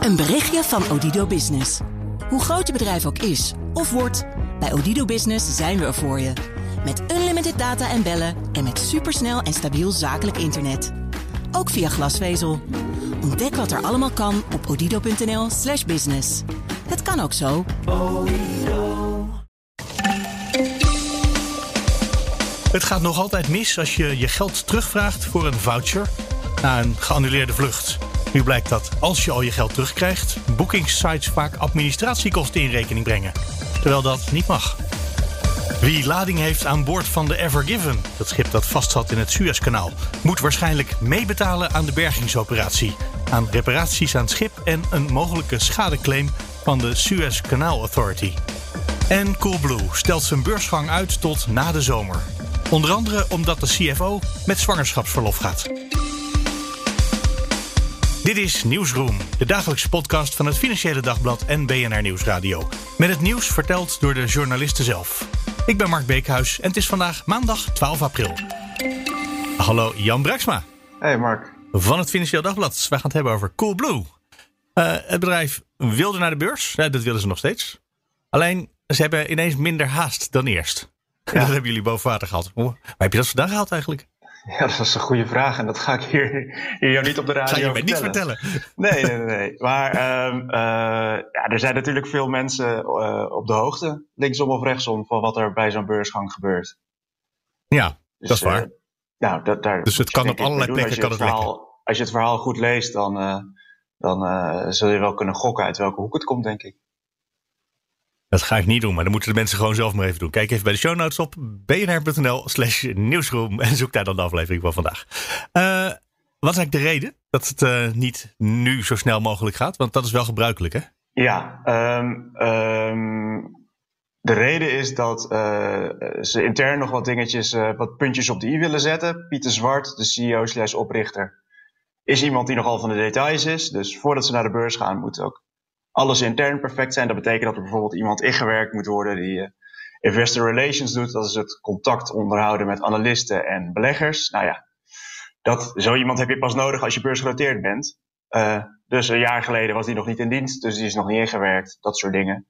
Een berichtje van Odido Business. Hoe groot je bedrijf ook is of wordt, bij Odido Business zijn we er voor je. Met unlimited data en bellen en met supersnel en stabiel zakelijk internet. Ook via glasvezel. Ontdek wat er allemaal kan op odido.nl/slash business. Het kan ook zo. Het gaat nog altijd mis als je je geld terugvraagt voor een voucher na een geannuleerde vlucht. Nu blijkt dat als je al je geld terugkrijgt, boekingssites vaak administratiekosten in rekening brengen. Terwijl dat niet mag. Wie lading heeft aan boord van de Ever Given, dat schip dat vastzat in het Suezkanaal, moet waarschijnlijk meebetalen aan de bergingsoperatie, aan reparaties aan het schip en een mogelijke schadeclaim van de Suez Canal Authority. En Coolblue stelt zijn beursgang uit tot na de zomer. Onder andere omdat de CFO met zwangerschapsverlof gaat. Dit is Nieuwsroom, de dagelijkse podcast van het Financiële Dagblad en BNR Nieuwsradio. Met het nieuws verteld door de journalisten zelf. Ik ben Mark Beekhuis en het is vandaag maandag 12 april. Hallo Jan Braksma. Hey Mark. Van het Financiële Dagblad. We gaan het hebben over Coolblue. Uh, het bedrijf wilde naar de beurs. Ja, dat willen ze nog steeds. Alleen, ze hebben ineens minder haast dan eerst. Ja. Dat hebben jullie boven water gehad. Waar heb je dat vandaan gehaald eigenlijk? Ja, dat is een goede vraag en dat ga ik hier, hier jou niet op de radio Ga je mij niet vertellen? Nee, nee, nee. Maar um, uh, ja, er zijn natuurlijk veel mensen uh, op de hoogte, linksom of rechtsom, van wat er bij zo'n beursgang gebeurt. Ja, dus, dat is waar. Uh, nou, dat, daar dus het kan op allerlei plekken kan het verhaal. Als je het verhaal goed leest, dan, dan zul je wel kunnen gokken uit welke hoek het komt, denk ik. Dat ga ik niet doen, maar dan moeten de mensen gewoon zelf maar even doen. Kijk even bij de show notes op bnr.nl slash nieuwsroom en zoek daar dan de aflevering van vandaag. Uh, wat is eigenlijk de reden dat het uh, niet nu zo snel mogelijk gaat? Want dat is wel gebruikelijk, hè? Ja, um, um, de reden is dat uh, ze intern nog wat dingetjes, wat puntjes op de i willen zetten. Pieter Zwart, de CEO slash oprichter, is iemand die nogal van de details is. Dus voordat ze naar de beurs gaan, moet ook alles intern perfect zijn. Dat betekent dat er bijvoorbeeld iemand ingewerkt moet worden die uh, investor relations doet. Dat is het contact onderhouden met analisten en beleggers. Nou ja, dat, zo iemand heb je pas nodig als je beursgenoteerd bent. Uh, dus een jaar geleden was die nog niet in dienst, dus die is nog niet ingewerkt, dat soort dingen.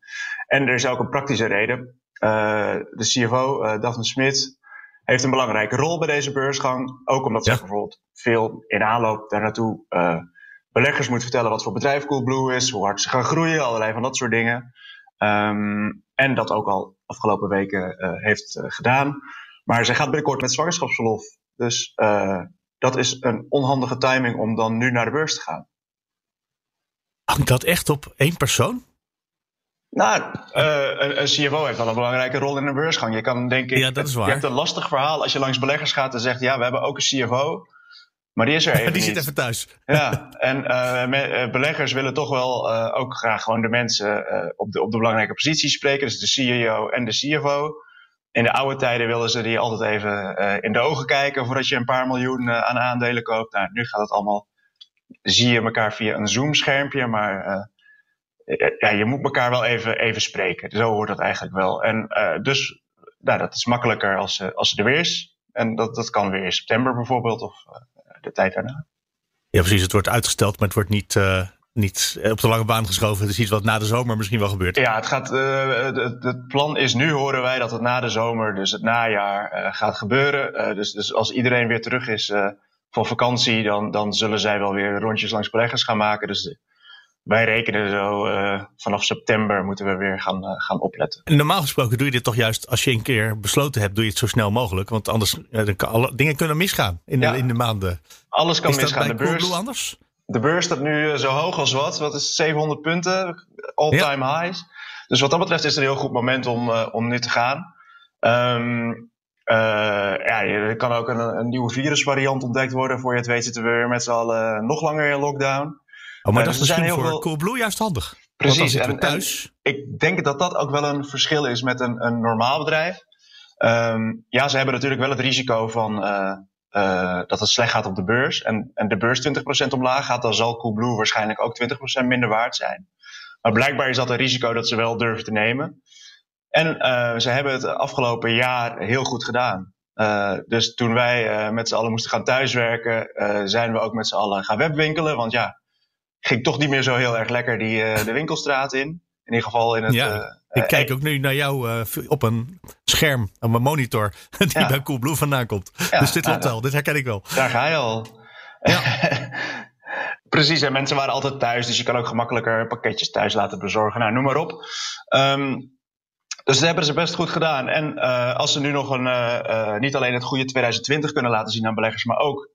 En er is ook een praktische reden. Uh, de CFO, uh, Daphne Smit, heeft een belangrijke rol bij deze beursgang. Ook omdat ja. ze bijvoorbeeld veel in aanloop daar naartoe beleggers moet vertellen wat voor bedrijf Coolblue is, hoe hard ze gaan groeien, allerlei van dat soort dingen. Um, en dat ook al afgelopen weken uh, heeft uh, gedaan. Maar zij gaat binnenkort met zwangerschapsverlof. Dus uh, dat is een onhandige timing om dan nu naar de beurs te gaan. Hangt dat echt op één persoon? Nou, een, een, CFO heeft wel een belangrijke rol in een beursgang. Je kan denk ik. Ja, dat is waar. Je hebt een lastig verhaal als je langs beleggers gaat en zegt: ja, we hebben ook een CFO. Maar die is er even Die niet. zit even thuis. Ja, en uh, me, uh, beleggers willen toch wel uh, ook graag gewoon de mensen op, de, op de belangrijke posities spreken. Dus de CEO en de CFO. In de oude tijden wilden ze die altijd even in de ogen kijken voordat je een paar miljoen aan aandelen koopt. Nou, nu gaat het allemaal, zie je elkaar via een Zoom-schermpje, maar ja, je moet elkaar wel even, even spreken. Zo hoort dat eigenlijk wel. En dus nou, dat is makkelijker als, als ze er weer is. En dat, dat kan weer in september bijvoorbeeld of de tijd daarna. Ja, precies. Het wordt uitgesteld, maar het wordt niet, uh, niet op de lange baan geschoven. Het is iets wat na de zomer misschien wel gebeurt. Ja, het, gaat, uh, het, het, plan is nu, horen wij, dat het na de zomer, dus het najaar, uh, gaat gebeuren. dus, dus als iedereen weer terug is van vakantie, dan, dan zullen zij wel weer rondjes langs beleggers gaan maken. Dus wij rekenen zo uh, vanaf september moeten we weer gaan, uh, gaan opletten. En normaal gesproken doe je dit toch juist als je een keer besloten hebt, doe je het zo snel mogelijk. Want anders uh, kan alle, dingen kunnen misgaan in, ja. de, in de maanden. Alles kan is misgaan. Dat bij de beurs anders? De beurs staat nu zo hoog als wat. Wat is 700 punten? All-time ja. highs. Dus wat dat betreft is het een heel goed moment om, om nu te gaan. Um, ja, er kan ook een, een nieuwe virusvariant ontdekt worden. Voor je het weet zitten we weer met z'n allen nog langer in lockdown. Oh, maar uh, dat is misschien voor veel... Coolblue juist handig. Precies. Want dan en, thuis. En ik denk dat dat ook wel een verschil is met een, een normaal bedrijf. Um, ja, ze hebben natuurlijk wel het risico van uh, uh, dat het slecht gaat op de beurs. En, en de beurs 20% omlaag gaat, dan zal Coolblue waarschijnlijk ook 20% minder waard zijn. Maar blijkbaar is dat een risico dat ze wel durven te nemen. En uh, ze hebben het afgelopen jaar heel goed gedaan. Uh, dus toen wij uh, met z'n allen moesten gaan thuiswerken, zijn we ook met z'n allen gaan webwinkelen. Want ja, ging toch niet meer zo heel erg lekker die, de winkelstraat in. In ieder geval in het. Ja, ik kijk ook nu naar jou op een scherm, op een monitor, die ja. bij Coolblue vandaan komt. dus dit klopt wel, dit herken ik wel. Daar ga je al. Ja. Precies, en mensen waren altijd thuis, dus je kan ook gemakkelijker pakketjes thuis laten bezorgen. Nou, noem maar op. Um, dus dat hebben ze best goed gedaan. En uh, als ze nu nog een, uh, niet alleen het goede 2020 kunnen laten zien aan beleggers, maar ook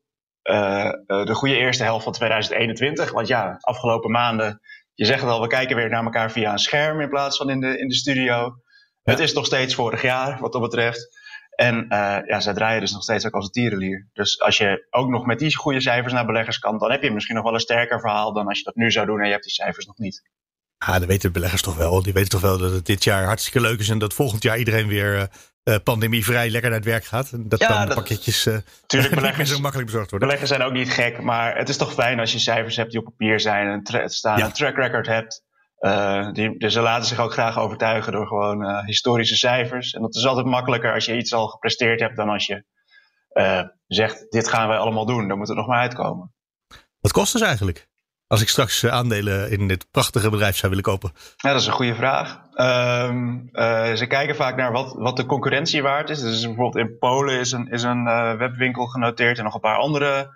de goede eerste helft van 2021. Want ja, afgelopen maanden, je zegt het al, we kijken weer naar elkaar via een scherm in plaats van in de, in de studio. Het is nog steeds vorig jaar wat dat betreft. En uh, ja, zij draaien dus nog steeds ook als een tierenlier. Dus als je ook nog met die goede cijfers naar beleggers kan, dan heb je misschien nog wel een sterker verhaal dan als je dat nu zou doen en je hebt die cijfers nog niet. Ah, dan weten de beleggers toch wel. Die weten toch wel dat het dit jaar hartstikke leuk is en dat volgend jaar iedereen weer uh, pandemievrij lekker naar het werk gaat. En dat dan de pakketjes uh, tuurlijk, beleggers, zo makkelijk bezorgd worden. Beleggers zijn ook niet gek, maar het is toch fijn als je cijfers hebt die op papier zijn en staan, een track record hebt. Uh, die, dus ze laten zich ook graag overtuigen door gewoon historische cijfers. En dat is altijd makkelijker als je iets al gepresteerd hebt dan als je zegt: Dit gaan wij allemaal doen, dan moet het nog maar uitkomen. Wat kost het eigenlijk? Als ik straks aandelen in dit prachtige bedrijf zou willen kopen? Ja, dat is een goede vraag. Um, ze kijken vaak naar wat, wat de concurrentie waard is. Dus bijvoorbeeld in Polen is een, is een webwinkel genoteerd en nog een paar andere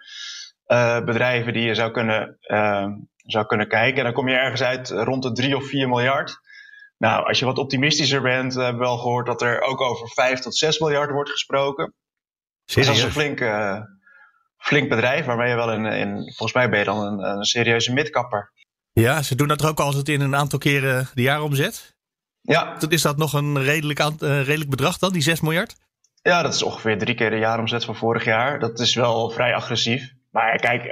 bedrijven die je zou kunnen ehm, zou kunnen kijken. En dan kom je ergens uit rond de 3 of 4 miljard. Nou, als je wat optimistischer bent, hebben we wel gehoord dat er ook over 5 tot 6 miljard wordt gesproken. Dus dat is een flink, uh, flink bedrijf waarmee je wel in, in, volgens mij ben je dan een, een serieuze midkapper. Ja, ze doen dat er ook altijd in een aantal keren de jaaromzet. Ja. Is dat nog een redelijk, uh, redelijk bedrag dan, die 6 miljard? Ja, dat is ongeveer drie keer de jaaromzet van vorig jaar. Dat is wel vrij agressief. Maar kijk,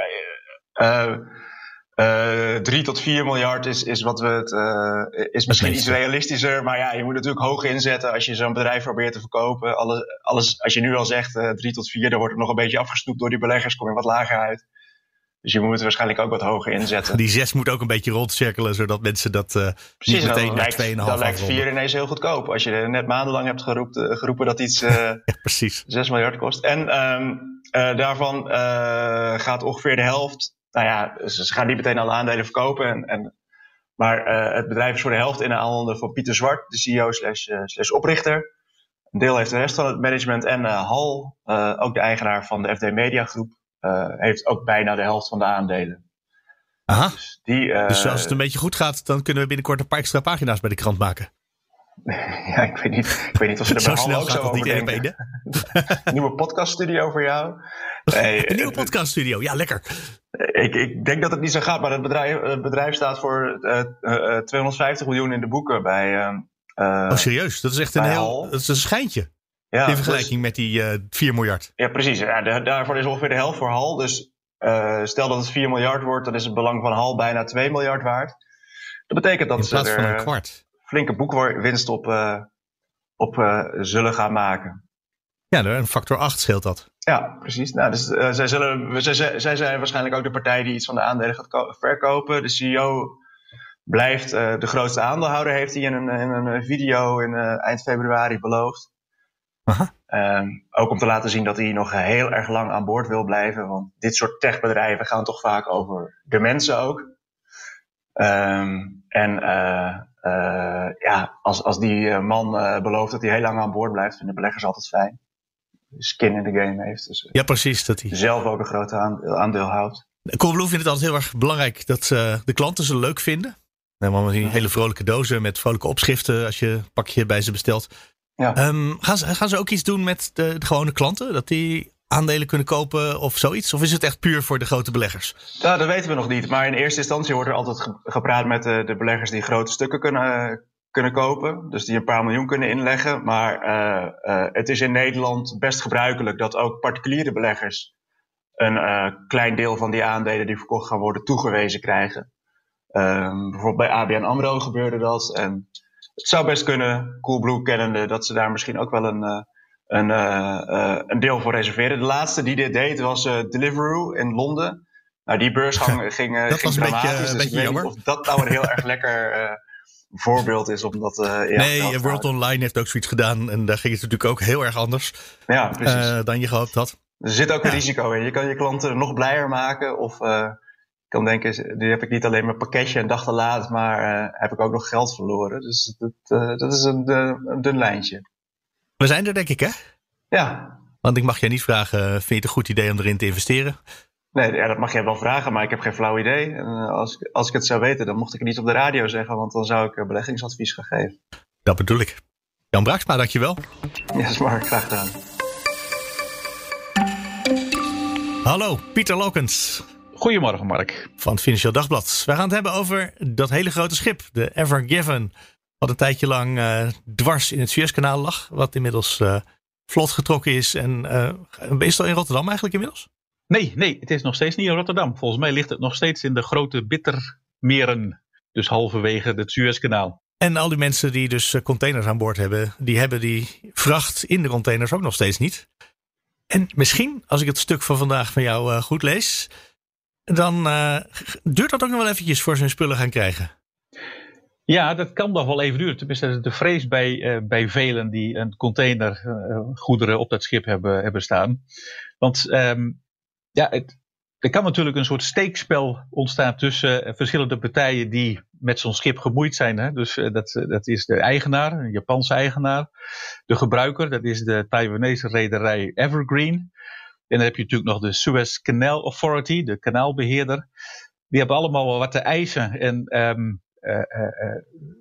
uh, uh, eh, 3 tot 4 miljard is, is wat we het, uh, is misschien iets realistischer. Maar ja, je moet natuurlijk hoog inzetten als je zo'n bedrijf probeert te verkopen. Alles, alles, als je nu al zegt uh, eh, 3 tot 4, dan wordt het nog een beetje afgesnoept door die beleggers, kom je wat lager uit. Dus je moet het waarschijnlijk ook wat hoger inzetten. Die 6 moet ook een beetje rondcirkelen, zodat mensen dat Precies, niet meteen naar 2,5 Dan lijkt 4 ineens heel goedkoop. Als je net maandenlang hebt geroepen, geroepen dat iets ja, precies. 6 miljard kost. En um, daarvan gaat ongeveer de helft nou ja, ze gaan niet meteen alle aandelen verkopen. En, en maar uh, het bedrijf is voor de helft in de handen van Pieter Zwart, de CEO slash, uh, slash oprichter. Een deel heeft de rest van het management. En uh, Hal, ook de eigenaar van de FD Media Groep, heeft ook bijna de helft van de aandelen. Aha. Dus, die, dus als het een beetje goed gaat, dan kunnen we binnenkort een paar extra pagina's bij de krant maken. ja, ik weet niet, ik weet niet of ze er bij Hal ook zo over denken. Nieuwe podcaststudio voor jou. Nee, een nieuwe podcaststudio, ja lekker. Ik, ik, denk dat het niet zo gaat, maar het bedrijf, het bedrijf staat voor uh, uh, 250 miljoen in de boeken bij. Uh, oh, serieus? Dat is echt een heel. Dat is een schijntje. Ja, in vergelijking dus, met die 4 miljard. Ja, precies. Ja, de, daarvoor is ongeveer de helft voor Hal. Dus stel dat het 4 miljard wordt, dan is het belang van Hal bijna 2 miljard waard. Dat betekent dat ze er een kwart. Flinke boekwinst op, op zullen gaan maken. Ja, een factor 8 scheelt dat. Ja, precies. Nou, dus, uh, zij, zullen, zij, zij zijn waarschijnlijk ook de partij die iets van de aandelen gaat verkopen. De CEO blijft uh, de grootste aandeelhouder, heeft hij in een, in een video in uh, eind februari beloofd. Aha. Um, ook om te laten zien dat hij nog heel erg lang aan boord wil blijven. Want dit soort techbedrijven gaan toch vaak over de mensen ook. Um, en ja, als, als die man belooft dat hij heel lang aan boord blijft, vinden beleggers altijd fijn skin in de game heeft. Dus, ja, precies. Dat hij zelf ook een groot aandeel, houdt. Coolblue vindt het altijd heel erg belangrijk dat de klanten ze leuk vinden. Helemaal die hele vrolijke dozen met vrolijke opschriften als je een pakje bij ze bestelt. Ja. Um, gaan, ze, gaan ze ook iets doen met de, de, gewone klanten? Dat die aandelen kunnen kopen of zoiets? Of is het echt puur voor de grote beleggers? Nou, dat weten we nog niet. Maar in eerste instantie wordt er altijd gepraat met de, de beleggers die grote stukken kunnen, kunnen kopen. Dus die een paar miljoen kunnen inleggen. Maar uh, uh, het is in Nederland best gebruikelijk dat ook particuliere beleggers een klein deel van die aandelen die verkocht gaan worden toegewezen krijgen. Um, bijvoorbeeld bij ABN AMRO gebeurde dat. En het zou best kunnen, Coolblue kennende, dat ze daar misschien ook wel een, een, een deel voor reserveren. De laatste die dit deed was Deliveroo in Londen. Nou, die beursgang ging, dat ging was een beetje, dus beetje jammer. of dat nou een heel erg lekker voorbeeld is. Omdat, uh, ja, nee, World Online heeft ook zoiets gedaan. En daar ging het natuurlijk ook heel erg anders ja, precies. Uh, dan je gehoopt had. Er zit ook een risico in. Je kan je klanten nog blijer maken of uh, kan denken, nu heb ik niet alleen mijn pakketje een dag te laat, maar heb ik ook nog geld verloren. Dus dat, dat is een, een dun lijntje. We zijn er denk ik hè? Ja. Want ik mag je niet vragen, vind je het een goed idee om erin te investeren? Nee, ja, dat mag jij wel vragen, maar ik heb geen flauw idee. En als, als ik het zou weten, dan mocht ik het niet op de radio zeggen, want dan zou ik beleggingsadvies gaan geven. Dat bedoel ik. Jan Braaksma, dankjewel. Ja, is maar graag gedaan. Hallo, Pieter Lokens. Goedemorgen, Mark. Van het Financieel Dagblad. We gaan het hebben over dat hele grote schip, de Ever Given. Wat een tijdje lang uh, dwars in het Suezkanaal lag. Wat inmiddels uh, vlot getrokken is. En uh, is het al in Rotterdam eigenlijk inmiddels? Nee, nee, het is nog steeds niet in Rotterdam. Volgens mij ligt het nog steeds in de grote bittermeren. Dus halverwege het Suezkanaal. En al die mensen die dus containers aan boord hebben, die hebben die vracht in de containers ook nog steeds niet. En misschien, als ik het stuk van vandaag van jou goed lees, dan uh, duurt dat ook nog wel eventjes voor ze hun spullen gaan krijgen. Ja, dat kan nog wel even duren. Tenminste, de vrees bij, uh, bij velen die een container goederen op dat schip hebben, hebben staan. Want um, ja, het, er kan natuurlijk een soort steekspel ontstaan tussen verschillende partijen die met zo'n schip gemoeid zijn. Hè? Dus dat, dat is de eigenaar, een Japanse eigenaar. De gebruiker, dat is de Taiwanese rederij Evergreen. En dan heb je natuurlijk nog de Suez Canal Authority, de kanaalbeheerder. Die hebben allemaal wel wat te eisen. En um,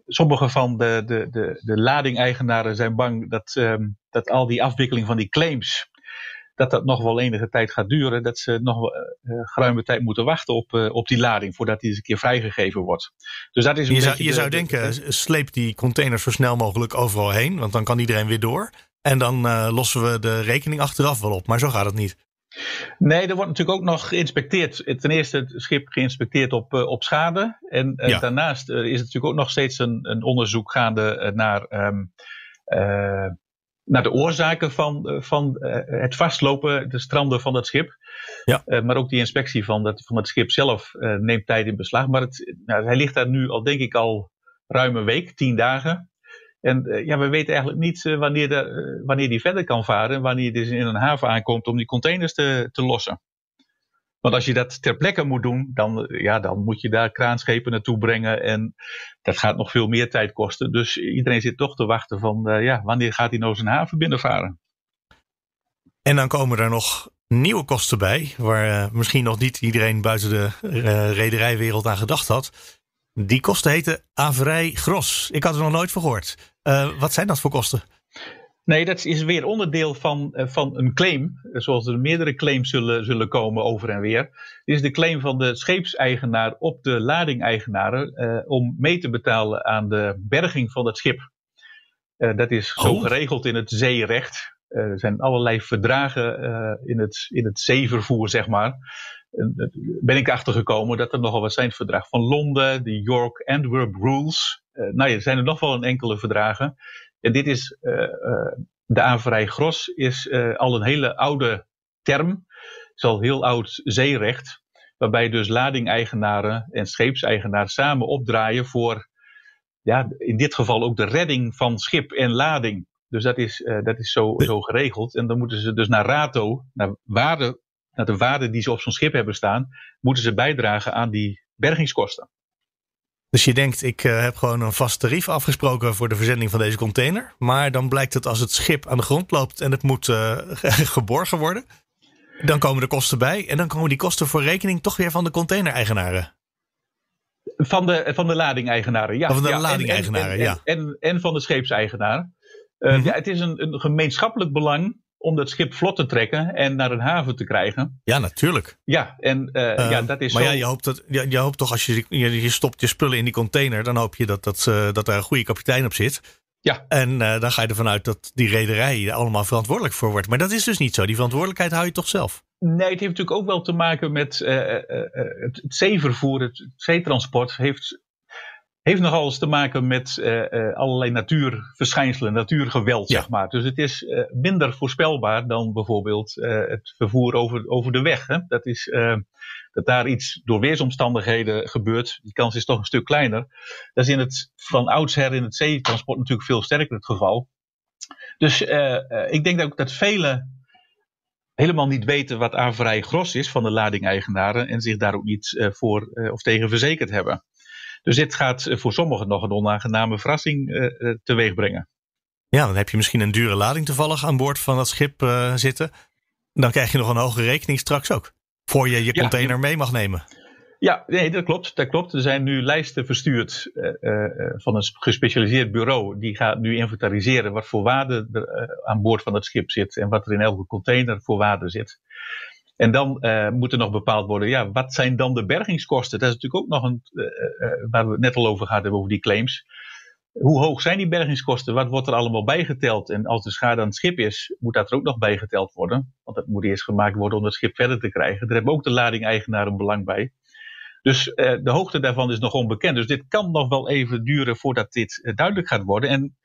sommige van de, de, de, de ladingeigenaren zijn bang dat, um, dat al die afwikkeling van die claims dat dat nog wel enige tijd gaat duren. Dat ze nog uh, geruime tijd moeten wachten op, uh, op die lading voordat die eens een keer vrijgegeven wordt. Dus dat is een je zou, je de, zou denken, de, sleep die containers zo snel mogelijk overal heen, want dan kan iedereen weer door. En dan uh, lossen we de rekening achteraf wel op. Maar zo gaat het niet. Nee, er wordt natuurlijk ook nog geïnspecteerd. Ten eerste het schip geïnspecteerd op, op schade. En ja. daarnaast is het natuurlijk ook nog steeds een, een onderzoek gaande naar um, naar de oorzaken van, eh, van het vastlopen, de stranden van dat schip. Ja. Maar ook die inspectie van, dat, van het schip zelf neemt tijd in beslag. Maar het, nou, hij ligt daar nu al, denk ik, al ruim een week, tien dagen. En ja, we weten eigenlijk niet wanneer, de, wanneer die verder kan varen. Wanneer hij dus in een haven aankomt om die containers te, te lossen. Want als je dat ter plekke moet doen, dan, ja, dan moet je daar kraanschepen naartoe brengen. En dat gaat nog veel meer tijd kosten. Dus iedereen zit toch te wachten van, ja, wanneer gaat hij nou zijn haven binnenvaren? En dan komen er nog nieuwe kosten bij, waar misschien nog niet iedereen buiten de uh, rederijwereld aan gedacht had. Die kosten heten averij gros. Ik had er nog nooit van gehoord. Wat zijn dat voor kosten? Nee, dat is weer onderdeel van, uh, van een claim. Zoals er meerdere claims zullen, zullen komen over en weer. Dit is de claim van de scheepseigenaar op de ladingeigenaren. Uh, om mee te betalen aan de berging van het schip. Uh, dat is zo oh. geregeld in het zeerecht. er zijn allerlei verdragen in, het, in het zeevervoer, zeg maar. ben ik achtergekomen dat er nogal wat zijn. Het verdrag van Londen, de York-Antwerp Rules. Nou ja, er zijn er nog wel een enkele verdragen. En dit is, uh, uh, de averij gros is al een hele oude term. Het is al heel oud zeerecht. Waarbij dus ladingeigenaren en scheepseigenaren samen opdraaien voor, ja, in dit geval ook de redding van schip en lading. Dus dat is, dat is zo, zo geregeld. En dan moeten ze dus naar rato, naar, waarde, naar de waarde die ze op zo'n schip hebben staan, moeten ze bijdragen aan die bergingskosten. Dus je denkt, ik uh, heb gewoon een vast tarief afgesproken voor de verzending van deze container. Maar dan blijkt het als het schip aan de grond loopt en het moet uh, geborgen worden. Dan komen de kosten bij. En dan komen die kosten voor rekening toch weer van de container-eigenaren. Van de, van de lading-eigenaren, ja. Van de ja, lading-eigenaren, en, en, ja. En, en, van de scheepseigenaar. Uh, mm -hmm. ja, het is een, een gemeenschappelijk belang om dat schip vlot te trekken en naar een haven te krijgen. Ja, natuurlijk. Ja, en uh, uh, ja, dat is maar zo... ja, je hoopt, dat, je, je hoopt toch als je, je, je stopt je spullen in die container, dan hoop je dat, dat, uh, dat daar een goede kapitein op zit. Ja. En dan ga je ervan uit dat die rederij er allemaal verantwoordelijk voor wordt. Maar dat is dus niet zo. Die verantwoordelijkheid hou je toch zelf? Nee, het heeft natuurlijk ook wel te maken met het zeevervoer, het zeetransport heeft heeft nogal eens te maken met uh, uh, allerlei natuurverschijnselen, natuurgeweld, ja. zeg maar. Dus het is uh, minder voorspelbaar dan bijvoorbeeld het vervoer over, over de weg. Hè? Dat, is, dat daar iets door weersomstandigheden gebeurt, die kans is toch een stuk kleiner. Dat is in het, van oudsher in het zeetransport natuurlijk veel sterker het geval. Dus ik denk ook dat vele helemaal niet weten wat averij gros is van de ladingeigenaren en zich daar ook niet voor of tegen verzekerd hebben. Dus dit gaat voor sommigen nog een onaangename verrassing teweeg brengen. Ja, dan heb je misschien een dure lading toevallig aan boord van dat schip zitten. Dan krijg je nog een hoge rekening straks ook. Voor je je container mee mag nemen. Ja, nee, dat klopt. Dat klopt. Er zijn nu lijsten verstuurd uh, uh, van een gespecialiseerd bureau. Die gaat nu inventariseren wat voor waarde er uh, aan boord van het schip zit. En wat er in elke container voor waarde zit. En dan moet er nog bepaald worden, ja, wat zijn dan de bergingskosten? Dat is natuurlijk ook nog een, waar we het net al over gehad hebben, over die claims. Hoe hoog zijn die bergingskosten? Wat wordt er allemaal bijgeteld? En als de schade aan het schip is, moet dat er ook nog bijgeteld worden. Want dat moet eerst gemaakt worden om het schip verder te krijgen. Daar hebben ook de lading-eigenaar een belang bij. Dus uh, de hoogte daarvan is nog onbekend. Dus dit kan nog wel even duren voordat dit uh, duidelijk gaat worden. En...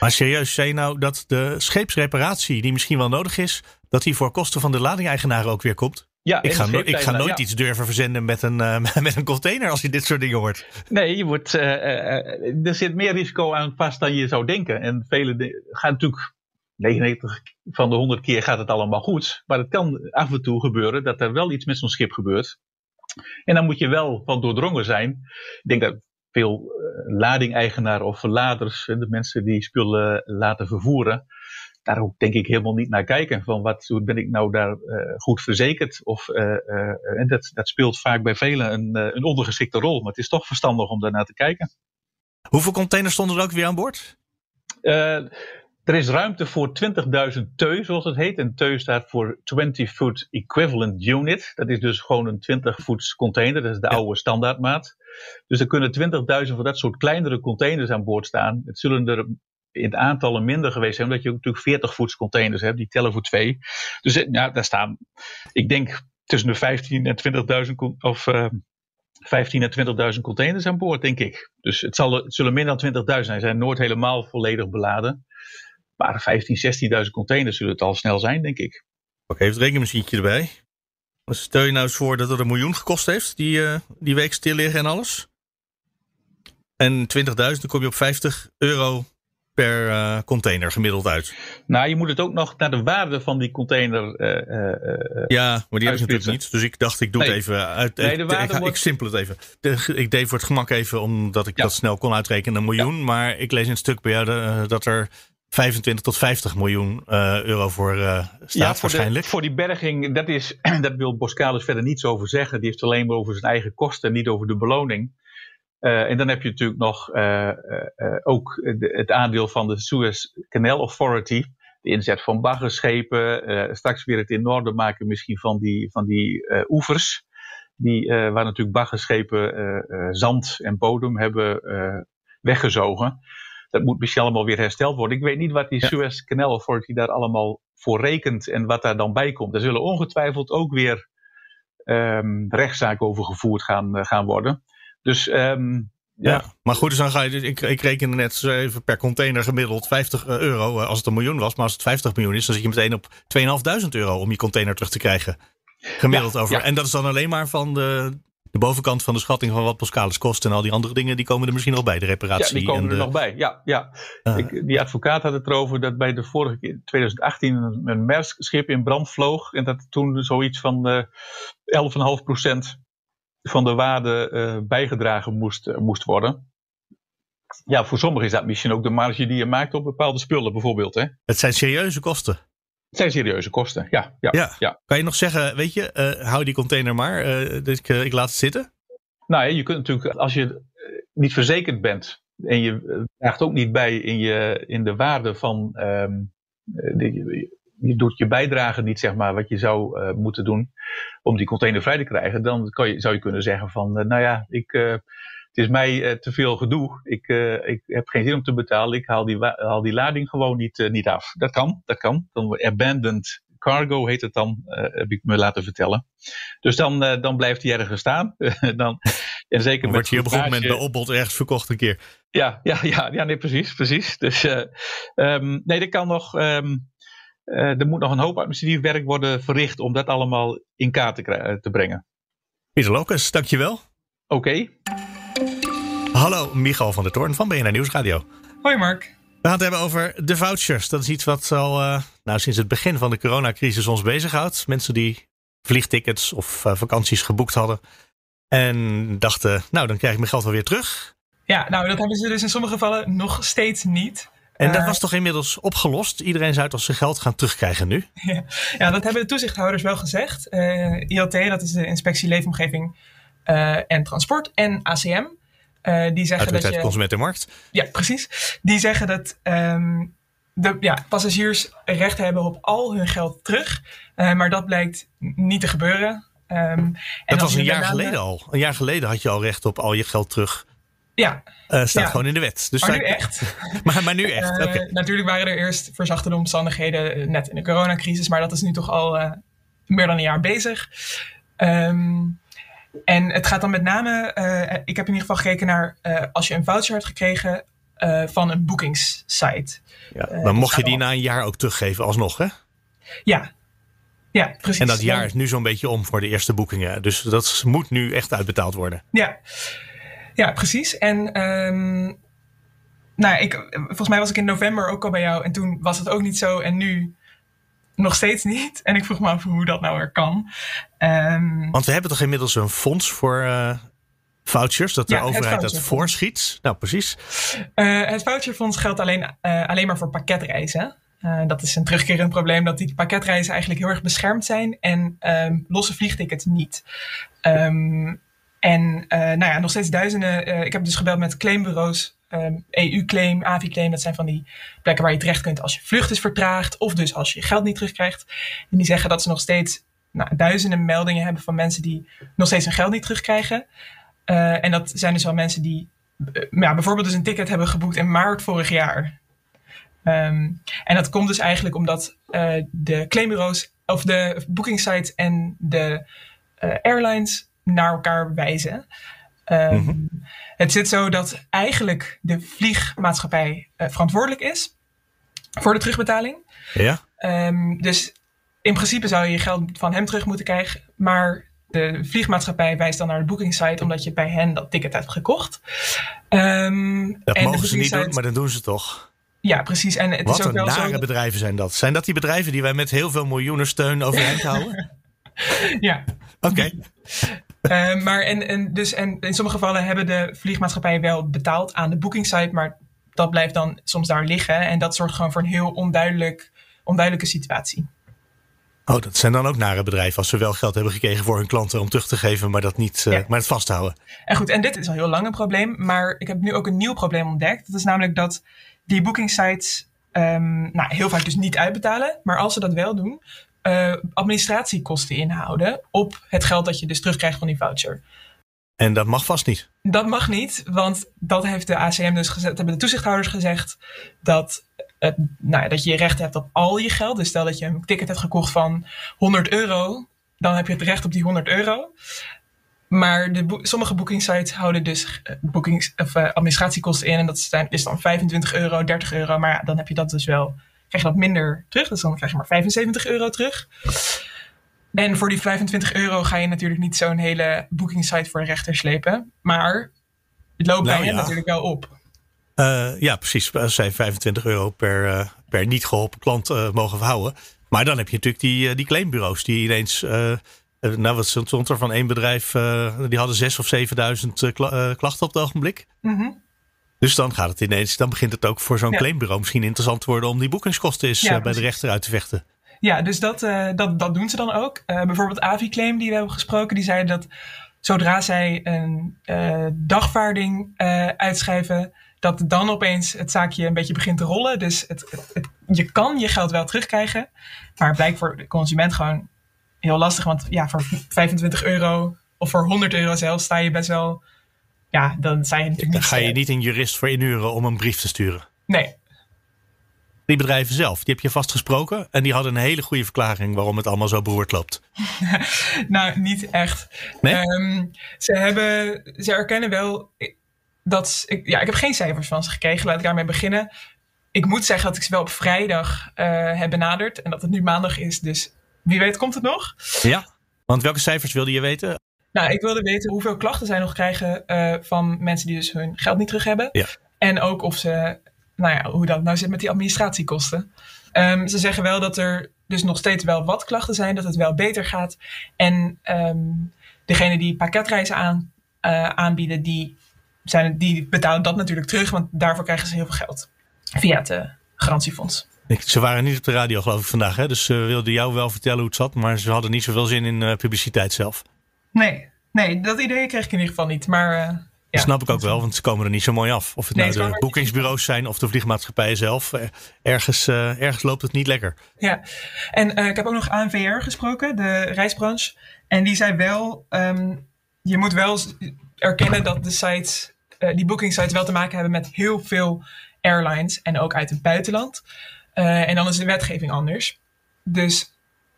Maar serieus, zei je nou dat de scheepsreparatie, die misschien wel nodig is, dat die voor kosten van de lading-eigenaar ook weer komt? Ja, ik ga, ik ga nooit iets durven verzenden met een, uh, met een container als je dit soort dingen hoort. Nee, je wordt, er zit meer risico aan vast dan je zou denken. En vele gaan natuurlijk 99 van de 100 keer gaat het allemaal goed. Maar het kan af en toe gebeuren dat er wel iets met zo'n schip gebeurt. En dan moet je wel van doordrongen zijn. Ik denk dat veel ladingeigenaren of verladers, de mensen die spullen laten vervoeren, daar ook denk ik helemaal niet naar kijken. Van wat, hoe ben ik nou daar uh, goed verzekerd? Of, uh, en dat, dat speelt vaak bij velen een, een ondergeschikte rol. Maar het is toch verstandig om daar naar te kijken. Hoeveel containers stonden er ook weer aan boord? Er is ruimte voor 20.000 teu, zoals het heet. En teu staat voor 20 foot equivalent unit. Dat is dus gewoon een 20 voets container. Dat is de oude standaardmaat. Dus er kunnen 20.000 van dat soort kleinere containers aan boord staan. Het zullen er in het aantallen minder geweest zijn, omdat je natuurlijk 40 voets containers hebt, die tellen voor twee. Dus eh, ja, daar staan, ik denk, tussen de 15 en 20.000 of uh, 15 en 20.000 containers aan boord, denk ik. Dus het, zal, het zullen minder dan 20.000 zijn. Ze zijn nooit helemaal volledig beladen. Maar 15, 16.000 containers zullen het al snel zijn, denk ik. Oké, even het rekenmachientje erbij. Stel je nou eens voor dat het een miljoen gekost heeft, die, uh, die week stil liggen en alles. En 20.000, dan kom je op 50 euro per uh, container gemiddeld uit. Nou, je moet het ook nog naar de waarde van die container. Uh, ja, maar die heb ik natuurlijk niet. Dus ik dacht, ik doe het even uit. Nee, de waarde ik, wordt... ik simpel het even. Ik deed voor het gemak even, omdat ik dat snel kon uitrekenen, een miljoen. Ja. Maar ik lees in het stuk bij jou dat er 25 tot 50 miljoen uh, euro voor uh, staat ja, voor waarschijnlijk. De, voor die berging, dat, is, dat wil Boskalis verder niets over zeggen. Die heeft alleen maar over zijn eigen kosten, niet over de beloning. Uh, en dan heb je natuurlijk nog ook de, het aandeel van de Suez Canal Authority. De inzet van baggerschepen. straks weer het in orde maken misschien van die, van die oevers. Die, waar natuurlijk baggerschepen zand en bodem hebben weggezogen dat moet misschien allemaal weer hersteld worden. Ik weet niet wat die ja. Suez Canal Authority daar allemaal voor rekent en wat daar dan bij komt. Er zullen ongetwijfeld ook weer um, rechtszaken over gevoerd gaan, gaan worden. Dus um, ja. ja. maar goed, dus dan ga je, dus, ik, ik reken net even per container gemiddeld 50 eh, euro eh, als het een miljoen was. Maar als het 50 miljoen is, dan zit je meteen op 2.500 euro om je container terug te krijgen. Gemiddeld ja, over. Ja. En dat is dan alleen maar van de, de bovenkant van de schatting van wat Pascalis kost en al die andere dingen, die komen er misschien nog bij, de reparatie. Ja, die komen en er nog bij. Ja, ja. Uh. Ik, die advocaat had het erover dat bij de vorige keer, 2018, een, een Maersk-schip in brand vloog. En dat toen zoiets van uh, 11,5% van de waarde uh, bijgedragen moest, uh, moest worden. Ja, voor sommigen is dat misschien ook de marge die je maakt op bepaalde spullen, bijvoorbeeld. Hè? Het zijn serieuze kosten. Het zijn serieuze kosten, ja. ja, ja. ja. Kan je nog zeggen, weet je, uh, hou die container maar, dus ik, ik, laat het zitten? Nou ja, je kunt natuurlijk, als je niet verzekerd bent en je draagt ook niet bij in, je, in de waarde van, um, de, je doet je bijdrage niet, zeg maar, wat je zou moeten doen om die container vrij te krijgen, dan kan je, zou je kunnen zeggen van, nou ja, ik het is mij uh, te veel gedoe. Ik, ik heb geen zin om te betalen. Ik haal die, haal die lading gewoon niet, niet af. Dat kan, dat kan. Dan abandoned cargo heet het dan, heb ik me laten vertellen. Dus dan, dan blijft hij ergens staan. dan, en zeker dan wordt hij op een gegeven moment bij opbod ergens verkocht een keer. Ja, ja, ja, ja nee, precies. precies. Dus um, nee, er kan nog... Um, er moet nog een hoop administratief werk worden verricht om dat allemaal in kaart te, te brengen. Pieter Locus, dankjewel. Oké. Okay. Hallo, Michal van der Toorn van BNR Nieuwsradio. Hoi Mark. We gaan het hebben over de vouchers. Dat is iets wat al uh, nou, sinds het begin van de coronacrisis ons bezighoudt. Mensen die vliegtickets of uh, vakanties geboekt hadden. En dachten, nou dan krijg ik mijn geld wel weer terug. Ja, nou dat hebben ze dus in sommige gevallen nog steeds niet. En dat was toch inmiddels opgelost? Iedereen zou toch zijn geld gaan terugkrijgen nu? Ja, ja dat hebben de toezichthouders wel gezegd. ILT, dat is de Inspectie Leefomgeving en Transport. En ACM, uh, die zeggen dat je, Consumentenmarkt. Ja, precies. Die zeggen dat um, de ja, passagiers recht hebben op al hun geld terug. Uh, maar dat blijkt niet te gebeuren. Um, en dat was een jaar geleden al. Een jaar geleden had je al recht op al je geld terug. Ja. Uh, staat gewoon in de wet. Dus maar nu echt. maar, maar, nu echt. Okay. Natuurlijk waren er eerst verzachtende omstandigheden net in de coronacrisis. Maar dat is nu toch al meer dan een jaar bezig. Um, en het gaat dan met name, ik heb in ieder geval gekeken naar als je een voucher hebt gekregen van een boekingssite. Ja, dan mocht je die na een jaar ook teruggeven alsnog, hè? Ja, ja, precies. En dat jaar is nu zo'n beetje om voor de eerste boekingen. Dus dat moet nu echt uitbetaald worden. Ja, ja precies. En um, nou, ik, volgens mij was ik in november ook al bij jou. En toen was het ook niet zo. En nu nog steeds niet. En ik vroeg me af hoe dat nou weer kan. Um, Want we hebben toch inmiddels een fonds voor uh, vouchers, dat de ja, overheid dat voorschiet? Nou, precies. Uh, het voucherfonds geldt alleen, uh, alleen maar voor pakketreizen. dat is een terugkerend probleem dat die pakketreizen eigenlijk heel erg beschermd zijn en um, losse vliegtickets niet. Um, en nou ja, nog steeds duizenden. ik heb dus gebeld met claimbureaus um, EU-claim, AVI-claim. Dat zijn van die plekken waar je terecht kunt als je vlucht is vertraagd. Of dus als je je geld niet terugkrijgt. En die zeggen dat ze nog steeds nou, duizenden meldingen hebben van mensen die nog steeds hun geld niet terugkrijgen. Uh, en dat zijn dus wel mensen die ja, bijvoorbeeld dus een ticket hebben geboekt in maart vorig jaar. Um, en dat komt dus eigenlijk omdat uh, de claimbureaus of de boekingsites en de airlines naar elkaar wijzen. Um, mm -hmm. Het zit zo dat eigenlijk de vliegmaatschappij uh, verantwoordelijk is voor de terugbetaling. Ja. Um, dus in principe zou je je geld van hem terug moeten krijgen. Maar de vliegmaatschappij wijst dan naar de bookingsite omdat je bij hen dat ticket hebt gekocht. Um, dat mogen ze niet doen, maar dan doen ze toch. Ja, precies. En het Wat is ook een wel nare zo... bedrijven zijn dat. Zijn dat die bedrijven die wij met heel veel miljoenen steun overeind houden? ja. Oké. Okay. Uh, maar en, en, dus, en in sommige gevallen hebben de vliegmaatschappijen wel betaald aan de bookingsite, maar dat blijft dan soms daar liggen. En dat zorgt gewoon voor een heel onduidelijk, onduidelijke situatie. Oh, dat zijn dan ook nare bedrijven als ze wel geld hebben gekregen voor hun klanten om terug te geven, maar dat niet, uh, ja. maar het vasthouden. En goed, en dit is al heel lang een probleem, maar ik heb nu ook een nieuw probleem ontdekt. Dat is namelijk dat die bookingsites um, nou, heel vaak dus niet uitbetalen, maar als ze dat wel doen, uh, administratiekosten inhouden op het geld dat je dus terugkrijgt van die voucher. En dat mag vast niet. Dat mag niet, want dat heeft de ACM dus gezegd, hebben de toezichthouders gezegd, dat, het, nou, dat je recht hebt op al je geld. Dus stel dat je een ticket hebt gekocht van 100 euro, dan heb je het recht op die 100 euro. Maar de bo sommige boekingsites houden dus boekings, of, uh, administratiekosten in. En dat is dan 25 euro, 30 euro. Maar ja, dan heb je dat dus wel krijg je dat minder terug. Dus dan krijg je maar 75 euro terug. En voor die 25 euro ga je natuurlijk niet zo'n hele bookingsite voor een rechter slepen. Maar het loopt nou, bij hen ja. natuurlijk wel op. Uh, ja, precies. Als zij 25 euro per, uh, per niet geholpen klant uh, mogen verhouden. Maar dan heb je natuurlijk die, die claimbureaus die ineens... nou, wat stond er van één bedrijf? die hadden 6 of 7000 kla klachten op het ogenblik. Mm -hmm. Dus dan gaat het ineens, dan begint het ook voor zo'n ja. claimbureau misschien interessant te worden om die boekingskosten eens ja, uh, bij de rechter uit te vechten. Ja, dus dat, uh, dat, dat doen ze dan ook. Uh, bijvoorbeeld Aviclaim, die we hebben gesproken, die zei dat zodra zij een dagvaarding uitschrijven, dat dan opeens het zaakje een beetje begint te rollen. Dus het, het, het, je kan je geld wel terugkrijgen, maar het blijkt voor de consument gewoon heel lastig. Want ja, voor 25 euro of voor 100 euro zelfs sta je best wel ja, dan zijn natuurlijk Dan ga je niet een jurist voor inhuren om een brief te sturen. Nee. Die bedrijven zelf, die heb je vastgesproken. En die hadden een hele goede verklaring waarom het allemaal zo beroerd loopt. nou, niet echt. Nee? Um, ze, hebben, ze erkennen wel dat. Ik, ja, ik heb geen cijfers van ze gekregen. Laat ik daarmee beginnen. Ik moet zeggen dat ik ze wel op vrijdag uh, heb benaderd. En dat het nu maandag is. Dus wie weet komt het nog. Ja, want welke cijfers wilde je weten? Nou, ik wilde weten hoeveel klachten zij nog krijgen uh, van mensen die dus hun geld niet terug hebben. Ja. En ook of ze nou ja, hoe dat nou zit met die administratiekosten. Ehm, ze zeggen wel dat er dus nog steeds wel wat klachten zijn, dat het wel beter gaat. En um, degene die pakketreizen aan, uh, aanbieden, die, zijn, die betalen dat natuurlijk terug, want daarvoor krijgen ze heel veel geld via het uh, garantiefonds. Ze waren niet op de radio, geloof ik, vandaag. Hè? Dus ze wilden jou wel vertellen hoe het zat, maar ze hadden niet zoveel zin in uh, publiciteit zelf. Nee, nee, dat idee kreeg ik in ieder geval niet. Maar uh, ja, dat snap ik ook wel, want ze komen er niet zo mooi af. Of het nee, nou de boekingsbureaus zijn of de vliegmaatschappijen zelf. Ergens, uh, ergens loopt het niet lekker. Ja, en uh, ik heb ook nog ANVR gesproken, de reisbranche. En die zei wel, um, je moet wel erkennen dat de sites, die boekingsites wel te maken hebben met heel veel airlines. En ook uit het buitenland. en dan is de wetgeving anders. Dus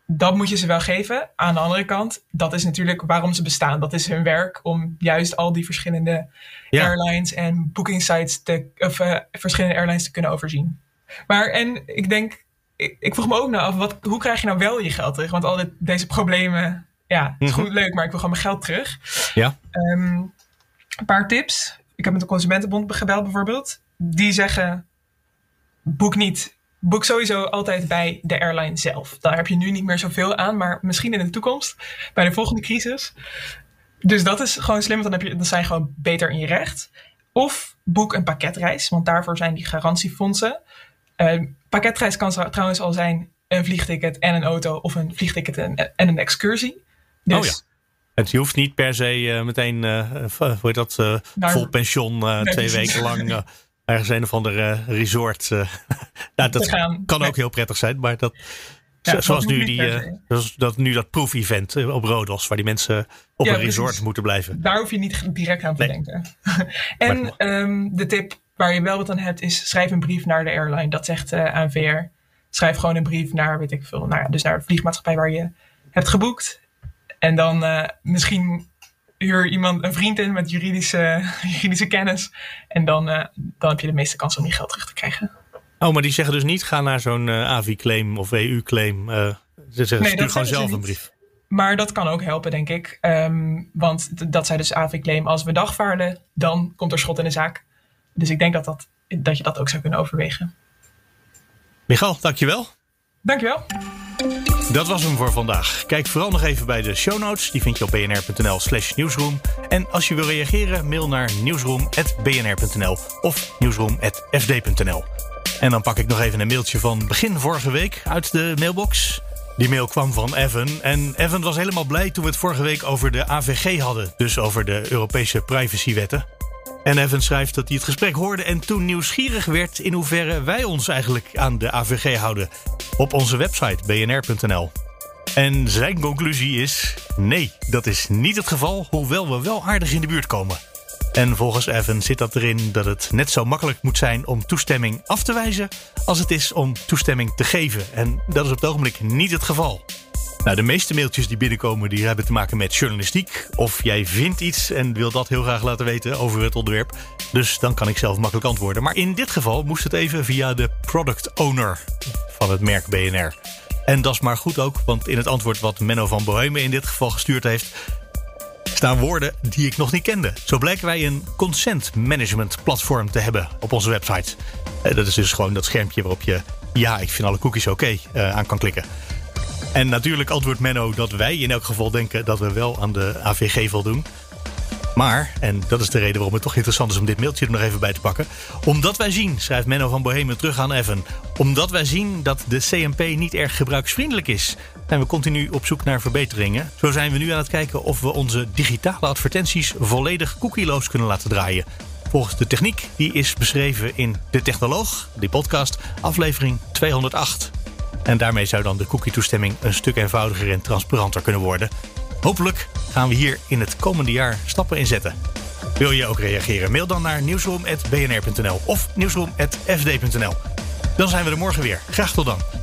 dat moet je ze wel geven. Aan de andere kant, dat is natuurlijk waarom ze bestaan. Dat is hun werk om juist al die verschillende ja. airlines en booking sites te, of uh, verschillende airlines te kunnen overzien. Maar en ik denk, ik, ik vroeg me ook nou af, wat, hoe krijg je nou wel je geld terug? Want al dit, deze problemen, ja, het is mm -hmm. goed leuk, maar ik wil gewoon mijn geld terug. Ja. Um, een paar tips. Ik heb met de Consumentenbond gebeld bijvoorbeeld. Die zeggen, boek niet boek sowieso altijd bij de airline zelf. Daar heb je nu niet meer zoveel aan, maar misschien in de toekomst, bij de volgende crisis. Dus dat is gewoon slim, want dan, heb je, dan zijn gewoon beter in je recht. Of boek een pakketreis, want daarvoor zijn die garantiefondsen. Uh, pakketreis kan trouwens al zijn een vliegticket en een auto, of een vliegticket en, en een excursie. Dus, oh ja. Het je hoeft niet per se uh, meteen, uh, hoe heet dat, uh, nou, vol pensioen twee weken lang ergens een of ander resort. Uh, nou, dat gaan, kan ook heel prettig zijn, maar dat. Ja, zoals nu, die, uh, zoals dat, nu dat proef-event op Rodos, waar die mensen op ja, een resort precies. moeten blijven. Daar hoef je niet direct aan te nee. denken. en um, de tip waar je wel wat aan hebt, is schrijf een brief naar de airline. Dat zegt uh, ANVR. Schrijf gewoon een brief naar, weet ik veel, nou, dus naar de vliegmaatschappij waar je hebt geboekt. En dan uh, misschien huur iemand, een vriend in met juridische, juridische kennis. En dan, uh, dan heb je de meeste kans om je geld terug te krijgen. Oh, maar die zeggen dus niet: ga naar zo'n uh, AVI-claim of EU-claim. Uh, ze zeggen: nee, stuur gewoon zelf een brief. Maar dat kan ook helpen, denk ik. Um, want dat zij dus AVI-claim als we dagvaarden, dan komt er schot in de zaak. Dus ik denk dat, dat, dat je dat ook zou kunnen overwegen. Michal, dankjewel. Dankjewel. Dat was hem voor vandaag. Kijk vooral nog even bij de show notes. Die vind je op bnr.nl slash nieuwsroom. En als je wil reageren, mail naar nieuwsroom.bnr.nl of nieuwsroom.fd.nl. En dan pak ik nog even een mailtje van begin vorige week uit de mailbox. Die mail kwam van Evan. En Evan was helemaal blij toen we het vorige week over de AVG hadden. Dus over de Europese privacywetten. En Evan schrijft dat hij het gesprek hoorde en toen nieuwsgierig werd in hoeverre wij ons eigenlijk aan de AVG houden. Op onze website bnr.nl. En zijn conclusie is: nee, dat is niet het geval, hoewel we wel aardig in de buurt komen. En volgens Evan zit dat erin dat het net zo makkelijk moet zijn om toestemming af te wijzen als het is om toestemming te geven. En dat is op het ogenblik niet het geval. Nou, de meeste mailtjes die binnenkomen, die hebben te maken met journalistiek. Of jij vindt iets en wil dat heel graag laten weten over het onderwerp. Dus dan kan ik zelf makkelijk antwoorden. Maar in dit geval moest het even via de product owner van het merk BNR. En dat is maar goed ook, want in het antwoord wat Menno van Bohemen in dit geval gestuurd heeft, staan woorden die ik nog niet kende. Zo blijken wij een consent management platform te hebben op onze website. Dat is dus gewoon dat schermpje waarop je ja, ik vind alle cookies oké uh, aan kan klikken. En natuurlijk antwoordt Menno dat wij in elk geval denken dat we wel aan de AVG voldoen. Maar, en dat is de reden waarom het toch interessant is om dit mailtje er nog even bij te pakken. Omdat wij zien, schrijft Menno van Bohemen terug aan Evan. Omdat wij zien dat de CMP niet erg gebruiksvriendelijk is. Zijn we continu op zoek naar verbeteringen. Zo zijn we nu aan het kijken of we onze digitale advertenties volledig cookieloos kunnen laten draaien. Volgens de techniek die is beschreven in De Technoloog, die podcast, aflevering 208. En daarmee zou dan de cookie-toestemming een stuk eenvoudiger en transparanter kunnen worden. Hopelijk gaan we hier in het komende jaar stappen in zetten. Wil je ook reageren? Mail dan naar nieuwsroom.bnr.nl of nieuwsroom.fd.nl. Dan zijn we er morgen weer. Graag tot dan.